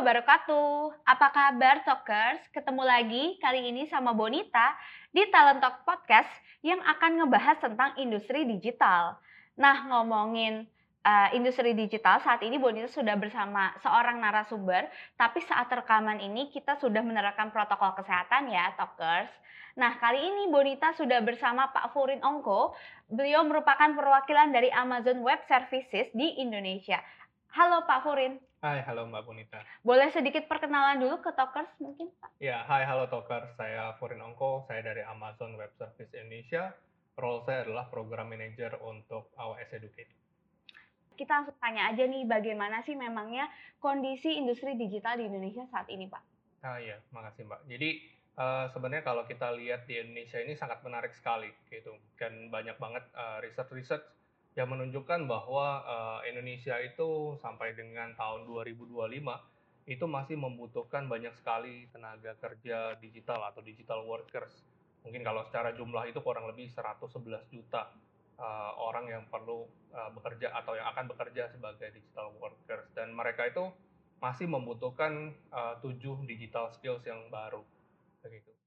wabarakatuh. Apa kabar Talkers? Ketemu lagi kali ini sama Bonita di Talent Talk Podcast yang akan ngebahas tentang industri digital. Nah, ngomongin uh, industri digital saat ini Bonita sudah bersama seorang narasumber, tapi saat rekaman ini kita sudah menerapkan protokol kesehatan ya, Talkers. Nah, kali ini Bonita sudah bersama Pak Furin Ongko. Beliau merupakan perwakilan dari Amazon Web Services di Indonesia. Halo Pak Furin. Hai, halo Mbak Bonita. Boleh sedikit perkenalan dulu ke Talkers mungkin Pak? Ya, hai, halo Talkers. Saya Furin Ongko, saya dari Amazon Web Service Indonesia. Role saya adalah Program Manager untuk AWS Educate. Kita langsung tanya aja nih, bagaimana sih memangnya kondisi industri digital di Indonesia saat ini Pak? Ah iya, makasih Mbak. Jadi uh, sebenarnya kalau kita lihat di Indonesia ini sangat menarik sekali gitu. Dan banyak banget uh, research-research yang menunjukkan bahwa uh, Indonesia itu sampai dengan tahun 2025 itu masih membutuhkan banyak sekali tenaga kerja digital atau digital workers. Mungkin kalau secara jumlah itu kurang lebih 111 juta uh, orang yang perlu uh, bekerja atau yang akan bekerja sebagai digital workers dan mereka itu masih membutuhkan tujuh digital skills yang baru begitu.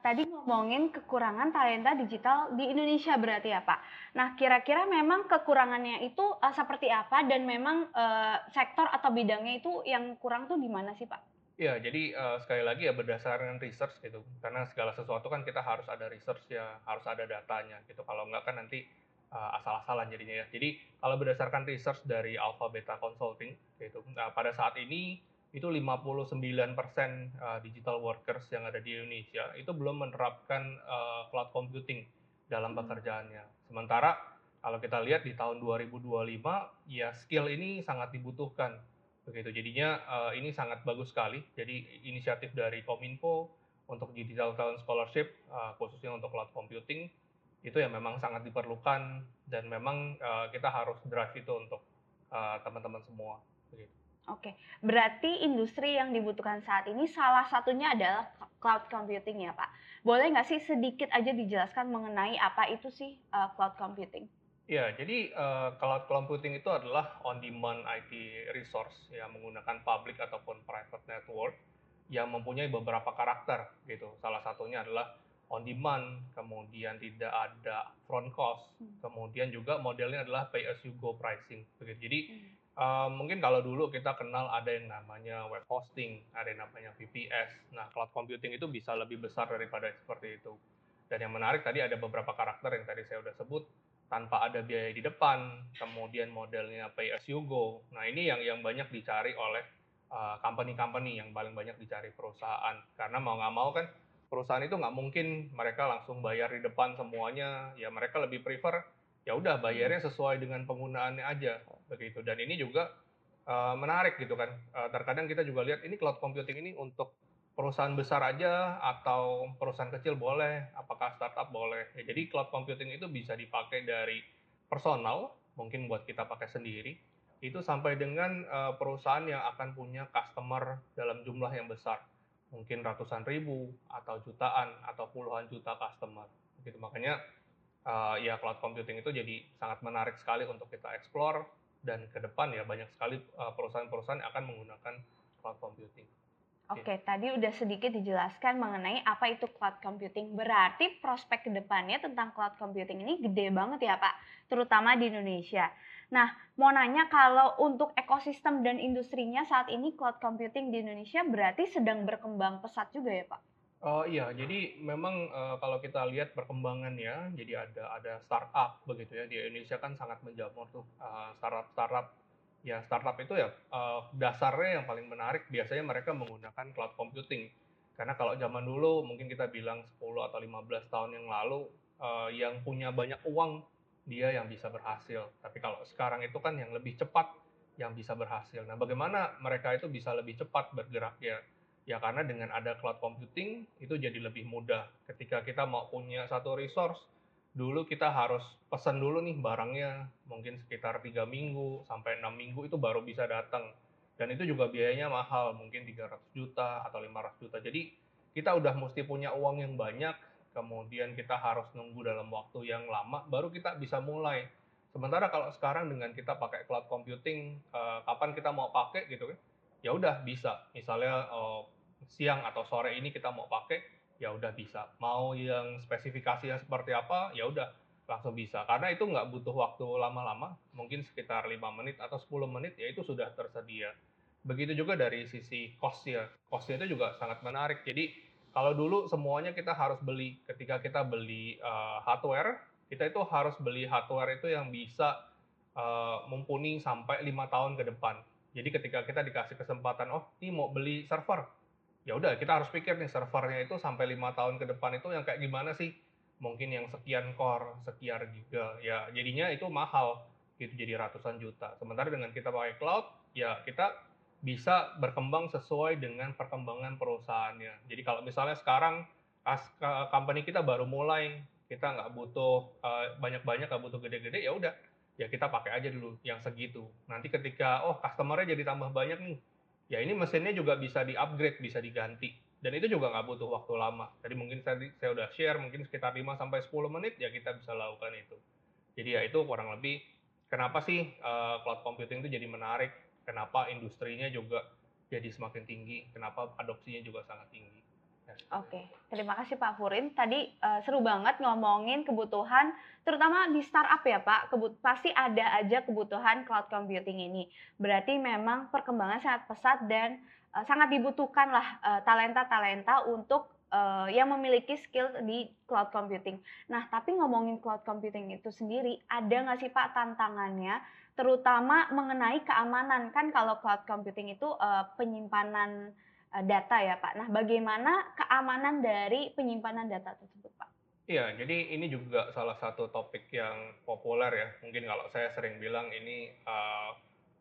Tadi ngomongin kekurangan talenta digital di Indonesia berarti ya Pak. Nah kira-kira memang kekurangannya itu uh, seperti apa dan memang uh, sektor atau bidangnya itu yang kurang tuh di mana sih Pak? Ya, jadi uh, sekali lagi ya berdasarkan research gitu. Karena segala sesuatu kan kita harus ada research ya, harus ada datanya gitu. Kalau enggak kan nanti uh, asal-asalan jadinya ya. Jadi kalau berdasarkan research dari Alpha Beta Consulting gitu, nah, pada saat ini itu 59% uh, digital workers yang ada di Indonesia itu belum menerapkan uh, cloud computing dalam hmm. pekerjaannya. Sementara kalau kita lihat di tahun 2025 ya skill ini sangat dibutuhkan begitu. Jadinya uh, ini sangat bagus sekali. Jadi inisiatif dari Kominfo untuk digital talent scholarship uh, khususnya untuk cloud computing itu yang memang sangat diperlukan dan memang uh, kita harus drive itu untuk teman-teman uh, semua begitu. Oke, berarti industri yang dibutuhkan saat ini salah satunya adalah cloud computing ya Pak. Boleh nggak sih sedikit aja dijelaskan mengenai apa itu sih uh, cloud computing? Ya, jadi uh, cloud computing itu adalah on-demand IT resource yang menggunakan public ataupun private network yang mempunyai beberapa karakter gitu. Salah satunya adalah on demand, kemudian tidak ada front cost, hmm. kemudian juga modelnya adalah pay as you go pricing. Begitu. Jadi hmm Mungkin kalau dulu kita kenal ada yang namanya web hosting, ada yang namanya VPS. Nah, cloud computing itu bisa lebih besar daripada seperti itu. Dan yang menarik tadi ada beberapa karakter yang tadi saya sudah sebut tanpa ada biaya di depan, kemudian modelnya pay as you go. Nah, ini yang yang banyak dicari oleh uh, company-company yang paling banyak dicari perusahaan. Karena mau nggak mau kan perusahaan itu nggak mungkin mereka langsung bayar di depan semuanya. Ya mereka lebih prefer ya udah bayarnya sesuai dengan penggunaannya aja begitu. Dan ini juga uh, menarik gitu kan. Uh, terkadang kita juga lihat ini cloud computing ini untuk perusahaan besar aja atau perusahaan kecil boleh apakah startup boleh. Ya, jadi cloud computing itu bisa dipakai dari personal mungkin buat kita pakai sendiri itu sampai dengan uh, perusahaan yang akan punya customer dalam jumlah yang besar. Mungkin ratusan ribu atau jutaan atau puluhan juta customer gitu makanya uh, ya cloud computing itu jadi sangat menarik sekali untuk kita explore dan ke depan ya banyak sekali uh, perusahaan-perusahaan akan menggunakan cloud computing. Oke, okay, tadi udah sedikit dijelaskan mengenai apa itu cloud computing. Berarti prospek ke depannya tentang cloud computing ini gede banget ya Pak, terutama di Indonesia. Nah, mau nanya kalau untuk ekosistem dan industrinya saat ini cloud computing di Indonesia berarti sedang berkembang pesat juga ya Pak? Oh iya, jadi memang uh, kalau kita lihat perkembangannya, jadi ada ada startup begitu ya di Indonesia kan sangat menjamur tuh uh, startup startup ya startup itu ya uh, dasarnya yang paling menarik biasanya mereka menggunakan cloud computing. Karena kalau zaman dulu mungkin kita bilang 10 atau 15 tahun yang lalu uh, yang punya banyak uang dia yang bisa berhasil. Tapi kalau sekarang itu kan yang lebih cepat yang bisa berhasil. Nah bagaimana mereka itu bisa lebih cepat bergerak ya karena dengan ada cloud computing itu jadi lebih mudah. Ketika kita mau punya satu resource, dulu kita harus pesan dulu nih barangnya mungkin sekitar tiga minggu sampai enam minggu itu baru bisa datang. Dan itu juga biayanya mahal, mungkin 300 juta atau 500 juta. Jadi kita udah mesti punya uang yang banyak, kemudian kita harus nunggu dalam waktu yang lama, baru kita bisa mulai. Sementara kalau sekarang dengan kita pakai cloud computing, uh, kapan kita mau pakai gitu kan, ya udah bisa. Misalnya uh, siang atau sore ini kita mau pakai, ya udah bisa. Mau yang spesifikasinya seperti apa, ya udah langsung bisa. Karena itu nggak butuh waktu lama-lama, mungkin sekitar lima menit atau 10 menit, ya itu sudah tersedia. Begitu juga dari sisi cost ya. Cost-nya itu juga sangat menarik. Jadi kalau dulu semuanya kita harus beli. Ketika kita beli uh, hardware, kita itu harus beli hardware itu yang bisa uh, mumpuni sampai lima tahun ke depan. Jadi ketika kita dikasih kesempatan, oh ini mau beli server, ya udah kita harus pikir nih servernya itu sampai lima tahun ke depan itu yang kayak gimana sih? Mungkin yang sekian core, sekian giga, ya jadinya itu mahal gitu jadi ratusan juta. Sementara dengan kita pakai cloud, ya kita bisa berkembang sesuai dengan perkembangan perusahaannya. Jadi kalau misalnya sekarang as company kita baru mulai, kita nggak butuh uh, banyak-banyak, nggak butuh gede-gede, ya udah, ya kita pakai aja dulu yang segitu. Nanti ketika oh customernya jadi tambah banyak nih, ya ini mesinnya juga bisa di-upgrade, bisa diganti. Dan itu juga nggak butuh waktu lama. Jadi mungkin saya, saya udah share, mungkin sekitar 5 sampai 10 menit ya kita bisa lakukan itu. Jadi ya itu kurang lebih kenapa sih uh, cloud computing itu jadi menarik kenapa industrinya juga jadi semakin tinggi, kenapa adopsinya juga sangat tinggi. Oke, terima kasih Pak Furin. Tadi uh, seru banget ngomongin kebutuhan, terutama di startup ya Pak. Kebut pasti ada aja kebutuhan cloud computing ini. Berarti memang perkembangan sangat pesat dan uh, sangat dibutuhkan lah uh, talenta-talenta untuk uh, yang memiliki skill di cloud computing. Nah, tapi ngomongin cloud computing itu sendiri, ada nggak sih Pak tantangannya terutama mengenai keamanan kan kalau cloud computing itu uh, penyimpanan data ya Pak. Nah, bagaimana keamanan dari penyimpanan data tersebut Pak? Iya, jadi ini juga salah satu topik yang populer ya. Mungkin kalau saya sering bilang ini uh,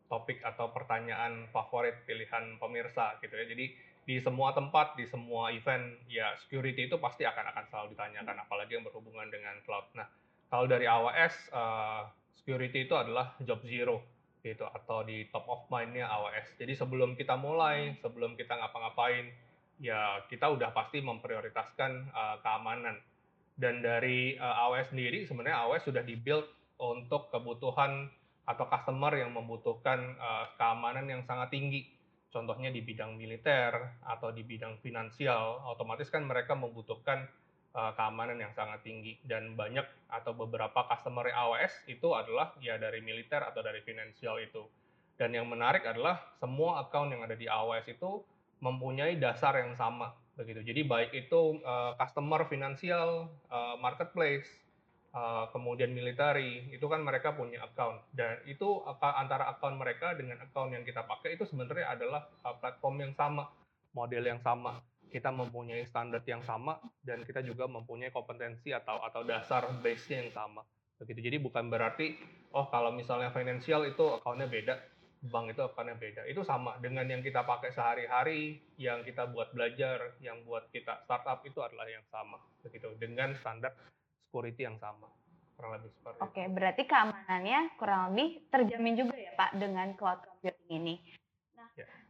topik atau pertanyaan favorit pilihan pemirsa gitu ya. Jadi di semua tempat, di semua event, ya security itu pasti akan akan selalu ditanyakan, apalagi yang berhubungan dengan cloud. Nah, kalau dari AWS, uh, security itu adalah job zero gitu atau di top of mind-nya AWS. Jadi sebelum kita mulai, hmm. sebelum kita ngapa-ngapain, ya kita udah pasti memprioritaskan uh, keamanan. Dan dari uh, AWS sendiri sebenarnya AWS sudah dibuild untuk kebutuhan atau customer yang membutuhkan uh, keamanan yang sangat tinggi. Contohnya di bidang militer atau di bidang finansial, otomatis kan mereka membutuhkan uh, keamanan yang sangat tinggi dan banyak atau beberapa customer AWS itu adalah ya dari militer atau dari finansial itu. Dan yang menarik adalah semua account yang ada di AWS itu mempunyai dasar yang sama begitu. Jadi baik itu uh, customer finansial, uh, marketplace, uh, kemudian military, itu kan mereka punya account dan itu antara account mereka dengan account yang kita pakai itu sebenarnya adalah uh, platform yang sama, model yang sama kita mempunyai standar yang sama dan kita juga mempunyai kompetensi atau atau dasar base-nya yang sama. Begitu. Jadi bukan berarti oh kalau misalnya financial itu akunnya beda, bank itu akunnya beda. Itu sama dengan yang kita pakai sehari-hari, yang kita buat belajar, yang buat kita startup itu adalah yang sama. Begitu. Dengan standar security yang sama. Kurang lebih seperti Oke, itu. berarti keamanannya kurang lebih terjamin juga ya Pak dengan cloud computing ini.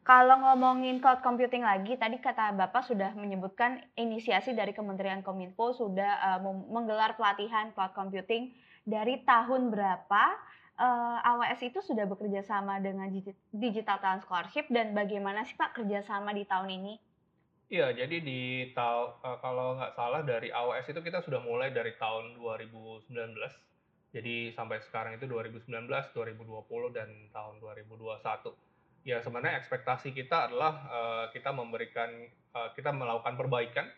Kalau ngomongin cloud computing lagi, tadi kata Bapak sudah menyebutkan inisiasi dari Kementerian Kominfo sudah uh, menggelar pelatihan cloud computing dari tahun berapa uh, eh, AWS itu sudah bekerja sama dengan Digital Talent Scholarship dan bagaimana sih Pak kerjasama di tahun ini? Iya, jadi di tahun uh, kalau nggak salah dari AWS itu kita sudah mulai dari tahun 2019. Jadi sampai sekarang itu 2019, 2020 dan tahun 2021 ya sebenarnya ekspektasi kita adalah uh, kita memberikan uh, kita melakukan perbaikan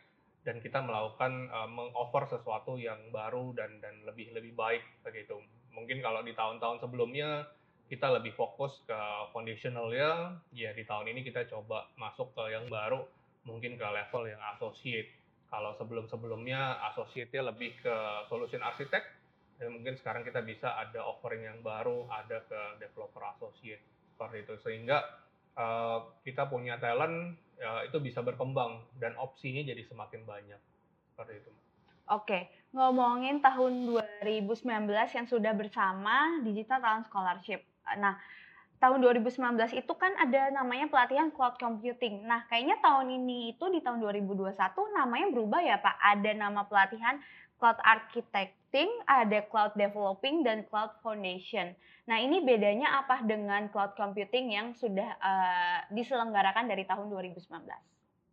dan kita melakukan uh, mengoffer sesuatu yang baru dan dan lebih lebih baik begitu. Mungkin kalau di tahun-tahun sebelumnya kita lebih fokus ke foundational ya, ya di tahun ini kita coba masuk ke yang baru, mungkin ke level yang associate. Kalau sebelum-sebelumnya associate-nya lebih ke solution architect, dan mungkin sekarang kita bisa ada offering yang baru, ada ke developer associate seperti itu sehingga uh, kita punya talent ya, itu bisa berkembang dan opsinya jadi semakin banyak seperti itu. Oke, ngomongin tahun 2019 yang sudah bersama Digital Talent Scholarship. Nah, tahun 2019 itu kan ada namanya pelatihan cloud computing. Nah, kayaknya tahun ini itu di tahun 2021 namanya berubah ya Pak. Ada nama pelatihan cloud architecting, ada cloud developing, dan cloud foundation. Nah, ini bedanya apa dengan cloud computing yang sudah uh, diselenggarakan dari tahun 2019?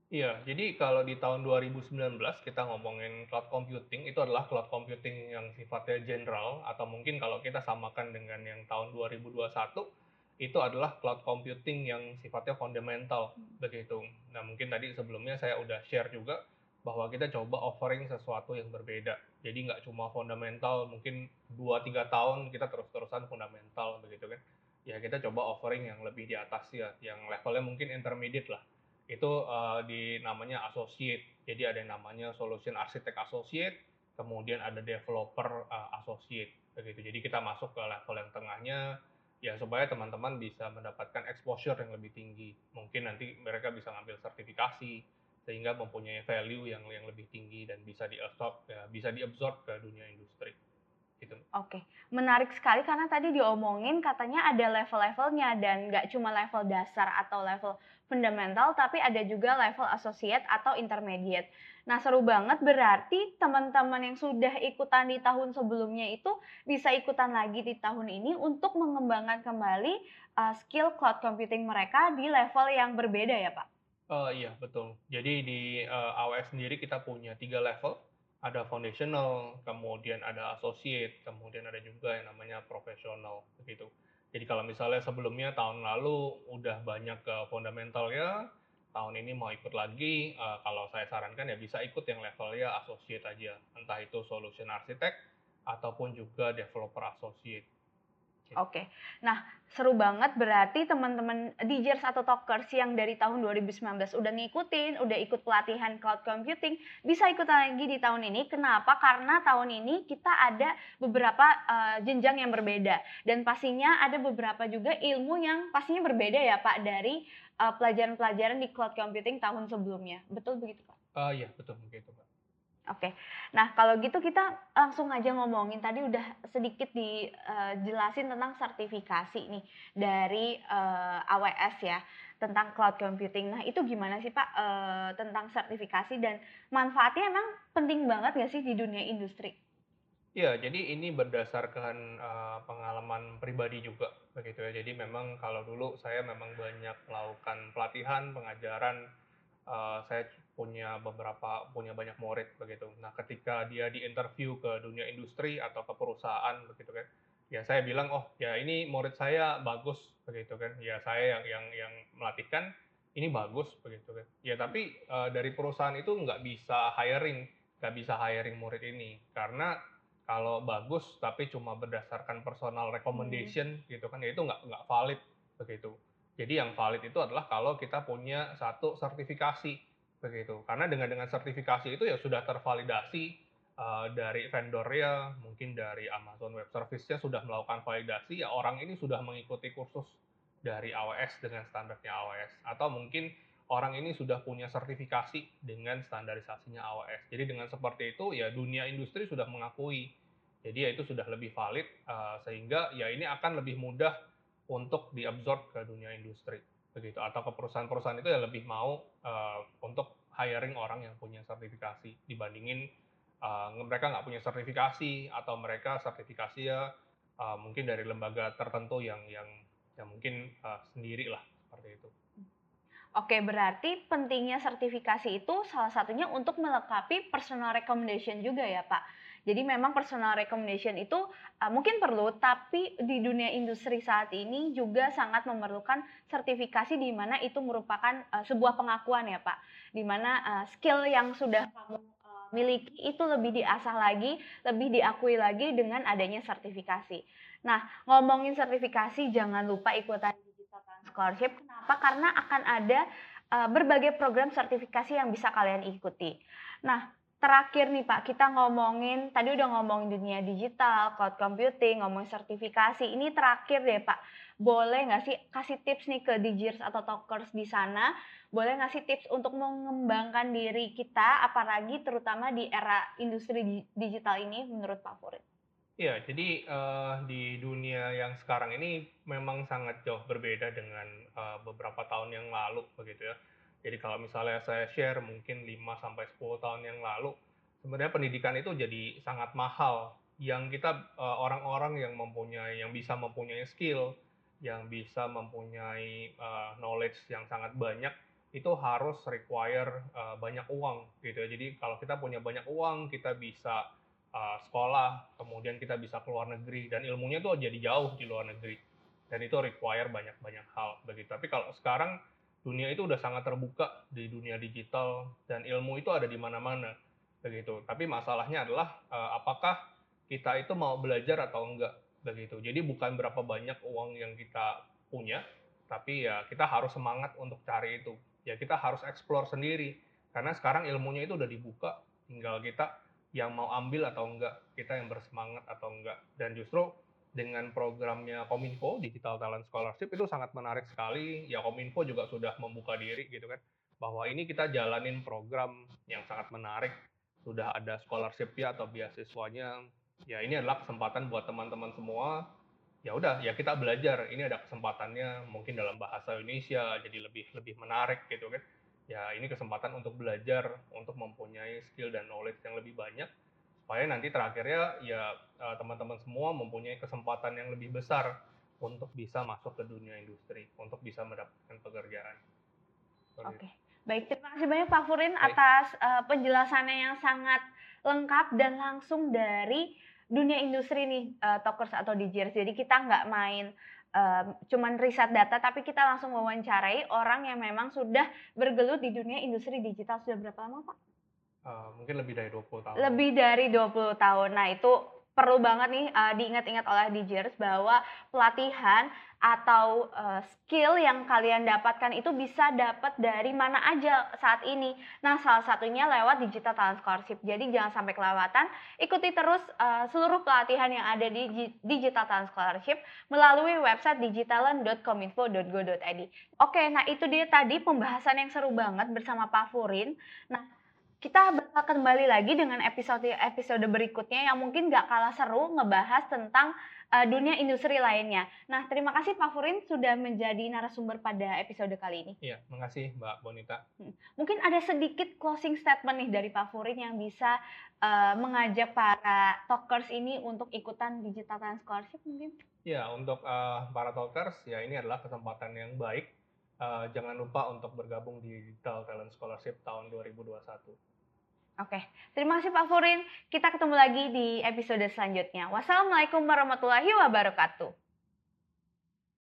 Iya, jadi kalau di tahun 2019 kita ngomongin cloud computing, itu adalah cloud computing yang sifatnya general, atau mungkin kalau kita samakan dengan yang tahun 2021, itu adalah cloud computing yang sifatnya fundamental, hmm. begitu. Nah, mungkin tadi sebelumnya saya udah share juga, bahwa kita coba offering sesuatu yang berbeda. Jadi nggak cuma fundamental, mungkin 2-3 tahun kita terus-terusan fundamental, begitu kan. Ya kita coba offering yang lebih di atas ya, yang levelnya mungkin intermediate lah itu uh, di namanya associate. Jadi ada yang namanya solution architect associate, kemudian ada developer uh, associate begitu. Jadi kita masuk ke level yang tengahnya ya supaya teman-teman bisa mendapatkan exposure yang lebih tinggi. Mungkin nanti mereka bisa ngambil sertifikasi sehingga mempunyai value yang yang lebih tinggi dan bisa diabsorb ya, bisa diabsorb ke dunia industri gitu. Oke, menarik sekali karena tadi diomongin katanya ada level-levelnya dan nggak cuma level dasar atau level fundamental, tapi ada juga level associate atau intermediate. Nah seru banget berarti teman-teman yang sudah ikutan di tahun sebelumnya itu bisa ikutan lagi di tahun ini untuk mengembangkan kembali uh, skill cloud computing mereka di level yang berbeda ya Pak? Uh, iya betul. Jadi di uh, AWS sendiri kita punya tiga level ada foundational, kemudian ada associate, kemudian ada juga yang namanya profesional begitu. Jadi kalau misalnya sebelumnya tahun lalu udah banyak ke fundamental ya, tahun ini mau ikut lagi, uh, kalau saya sarankan ya bisa ikut yang levelnya associate aja, entah itu solution architect ataupun juga developer associate. Oke. Nah, seru banget berarti teman-teman DJers atau Talkers yang dari tahun 2019 udah ngikutin, udah ikut pelatihan cloud computing, bisa ikut lagi di tahun ini. Kenapa? Karena tahun ini kita ada beberapa uh, jenjang yang berbeda dan pastinya ada beberapa juga ilmu yang pastinya berbeda ya Pak dari eh, pelajaran-pelajaran uh, di cloud computing tahun sebelumnya. Betul begitu Pak? Uh, iya, betul begitu Pak. Oke, nah kalau gitu kita langsung aja ngomongin tadi udah sedikit dijelasin tentang sertifikasi nih dari uh, eh, AWS ya tentang cloud computing. Nah itu gimana sih Pak uh, tentang sertifikasi dan manfaatnya emang penting banget nggak sih di dunia industri? Iya, jadi ini berdasarkan uh, pengalaman pribadi juga begitu ya. Jadi memang kalau dulu saya memang banyak melakukan pelatihan, pengajaran uh, saya punya beberapa punya banyak murid begitu. Nah, ketika dia di interview ke dunia industri atau ke perusahaan begitu kan, ya saya bilang oh ya ini murid saya bagus begitu kan, ya saya yang yang yang melatihkan ini bagus begitu kan. Ya tapi uh, dari perusahaan itu nggak bisa hiring, nggak bisa hiring murid ini karena kalau bagus tapi cuma berdasarkan personal recommendation hmm. gitu kan ya itu nggak nggak valid begitu. Jadi yang valid itu adalah kalau kita punya satu sertifikasi begitu. Karena dengan dengan sertifikasi itu ya sudah tervalidasi uh, dari vendornya, mungkin dari Amazon Web Service-nya sudah melakukan validasi, ya orang ini sudah mengikuti kursus dari AWS dengan standarnya AWS. Atau mungkin orang ini sudah punya sertifikasi dengan standarisasinya AWS. Jadi dengan seperti itu ya dunia industri sudah mengakui. Jadi ya itu sudah lebih valid uh, sehingga ya ini akan lebih mudah untuk diabsorb ke dunia industri begitu atau ke perusahaan-perusahaan itu ya lebih mau uh, untuk hiring orang yang punya sertifikasi dibandingin uh, mereka nggak punya sertifikasi atau mereka sertifikasi ya uh, mungkin dari lembaga tertentu yang yang yang mungkin uh, sendiri lah seperti itu. Oke, berarti pentingnya sertifikasi itu salah satunya untuk melengkapi personal recommendation juga ya Pak. Jadi memang personal recommendation itu uh, mungkin perlu, tapi di dunia industri saat ini juga sangat memerlukan sertifikasi di mana itu merupakan uh, sebuah pengakuan ya Pak, di mana uh, skill yang sudah kamu miliki itu lebih diasah lagi, lebih diakui lagi dengan adanya sertifikasi. Nah, ngomongin sertifikasi jangan lupa ikutan digital scholarship. Kenapa? Karena akan ada uh, berbagai program sertifikasi yang bisa kalian ikuti. Nah, terakhir nih Pak, kita ngomongin, tadi udah ngomongin dunia digital, cloud computing, ngomongin sertifikasi. Ini terakhir deh Pak, boleh nggak sih kasih tips nih ke DJers atau talkers di sana, boleh nggak sih tips untuk mengembangkan diri kita, apalagi terutama di era industri digital ini menurut Pak Furid? Iya, jadi uh, di dunia yang sekarang ini memang sangat jauh berbeda dengan uh, beberapa tahun yang lalu begitu ya jadi kalau misalnya saya share mungkin 5 sampai 10 tahun yang lalu, sebenarnya pendidikan itu jadi sangat mahal yang kita uh, orang-orang yang mempunyai yang bisa mempunyai skill yang bisa mempunyai uh, knowledge yang sangat banyak itu harus require uh, banyak uang gitu ya. Jadi kalau kita punya banyak uang, kita bisa sekolah, kemudian kita bisa keluar negeri dan ilmunya tuh jadi jauh di luar negeri. Dan itu require banyak-banyak hal begitu. Tapi kalau sekarang dunia itu udah sangat terbuka di dunia digital dan ilmu itu ada di mana-mana begitu. Tapi masalahnya adalah uh, apakah kita itu mau belajar atau enggak begitu. Jadi bukan berapa banyak uang yang kita punya, tapi ya kita harus semangat untuk cari itu ya kita harus explore sendiri karena sekarang ilmunya itu udah dibuka tinggal kita yang mau ambil atau enggak kita yang bersemangat atau enggak dan justru dengan programnya Kominfo Digital Talent Scholarship itu sangat menarik sekali. Ya Kominfo juga sudah membuka diri gitu kan bahwa ini kita jalanin program yang sangat menarik. Sudah ada scholarship ya atau beasiswanya. Ya ini adalah kesempatan buat teman-teman semua. Ya udah ya kita belajar. Ini ada kesempatannya. Mungkin dalam bahasa Indonesia jadi lebih lebih menarik gitu kan. Ya ini kesempatan untuk belajar untuk mempunyai skill dan knowledge yang lebih banyak supaya nanti terakhirnya ya eh, teman-teman semua mempunyai kesempatan yang lebih besar untuk bisa masuk ke dunia industri untuk bisa mendapatkan pekerjaan. Oke, okay. baik terima kasih banyak Pak Furin baik. atas uh, penjelasannya yang sangat lengkap dan langsung dari dunia industri nih uh, talkers atau DJers. Jadi kita nggak main uh, cuman riset data, tapi kita langsung mewawancarai orang yang memang sudah bergelut di dunia industri digital sudah berapa lama Pak? Uh, mungkin lebih dari 20 tahun. Lebih dari 20 tahun. Nah itu perlu banget nih uh, diingat-ingat oleh DJers bahwa pelatihan atau uh, skill yang kalian dapatkan itu bisa dapat dari mana aja saat ini. Nah, salah satunya lewat Digital Talent Scholarship. Jadi jangan sampai kelewatan, ikuti terus uh, seluruh pelatihan yang ada di Digital Talent Scholarship melalui website digitalent.kominfo.go.id. Oke, nah itu dia tadi pembahasan yang seru banget bersama Pak Furin. Nah, kita bakal kembali lagi dengan episode-episode berikutnya yang mungkin gak kalah seru ngebahas tentang uh, dunia industri lainnya. Nah, terima kasih Pak Furin sudah menjadi narasumber pada episode kali ini. Iya, makasih Mbak Bonita. Hmm. Mungkin ada sedikit closing statement nih dari Pak Furin yang bisa uh, mengajak para talkers ini untuk ikutan Digital Talent Scholarship mungkin? Iya, untuk uh, para talkers ya ini adalah kesempatan yang baik uh, jangan lupa untuk bergabung di Digital Talent Scholarship tahun 2021. Oke, terima kasih Pak Furin. Kita ketemu lagi di episode selanjutnya. Wassalamualaikum warahmatullahi wabarakatuh.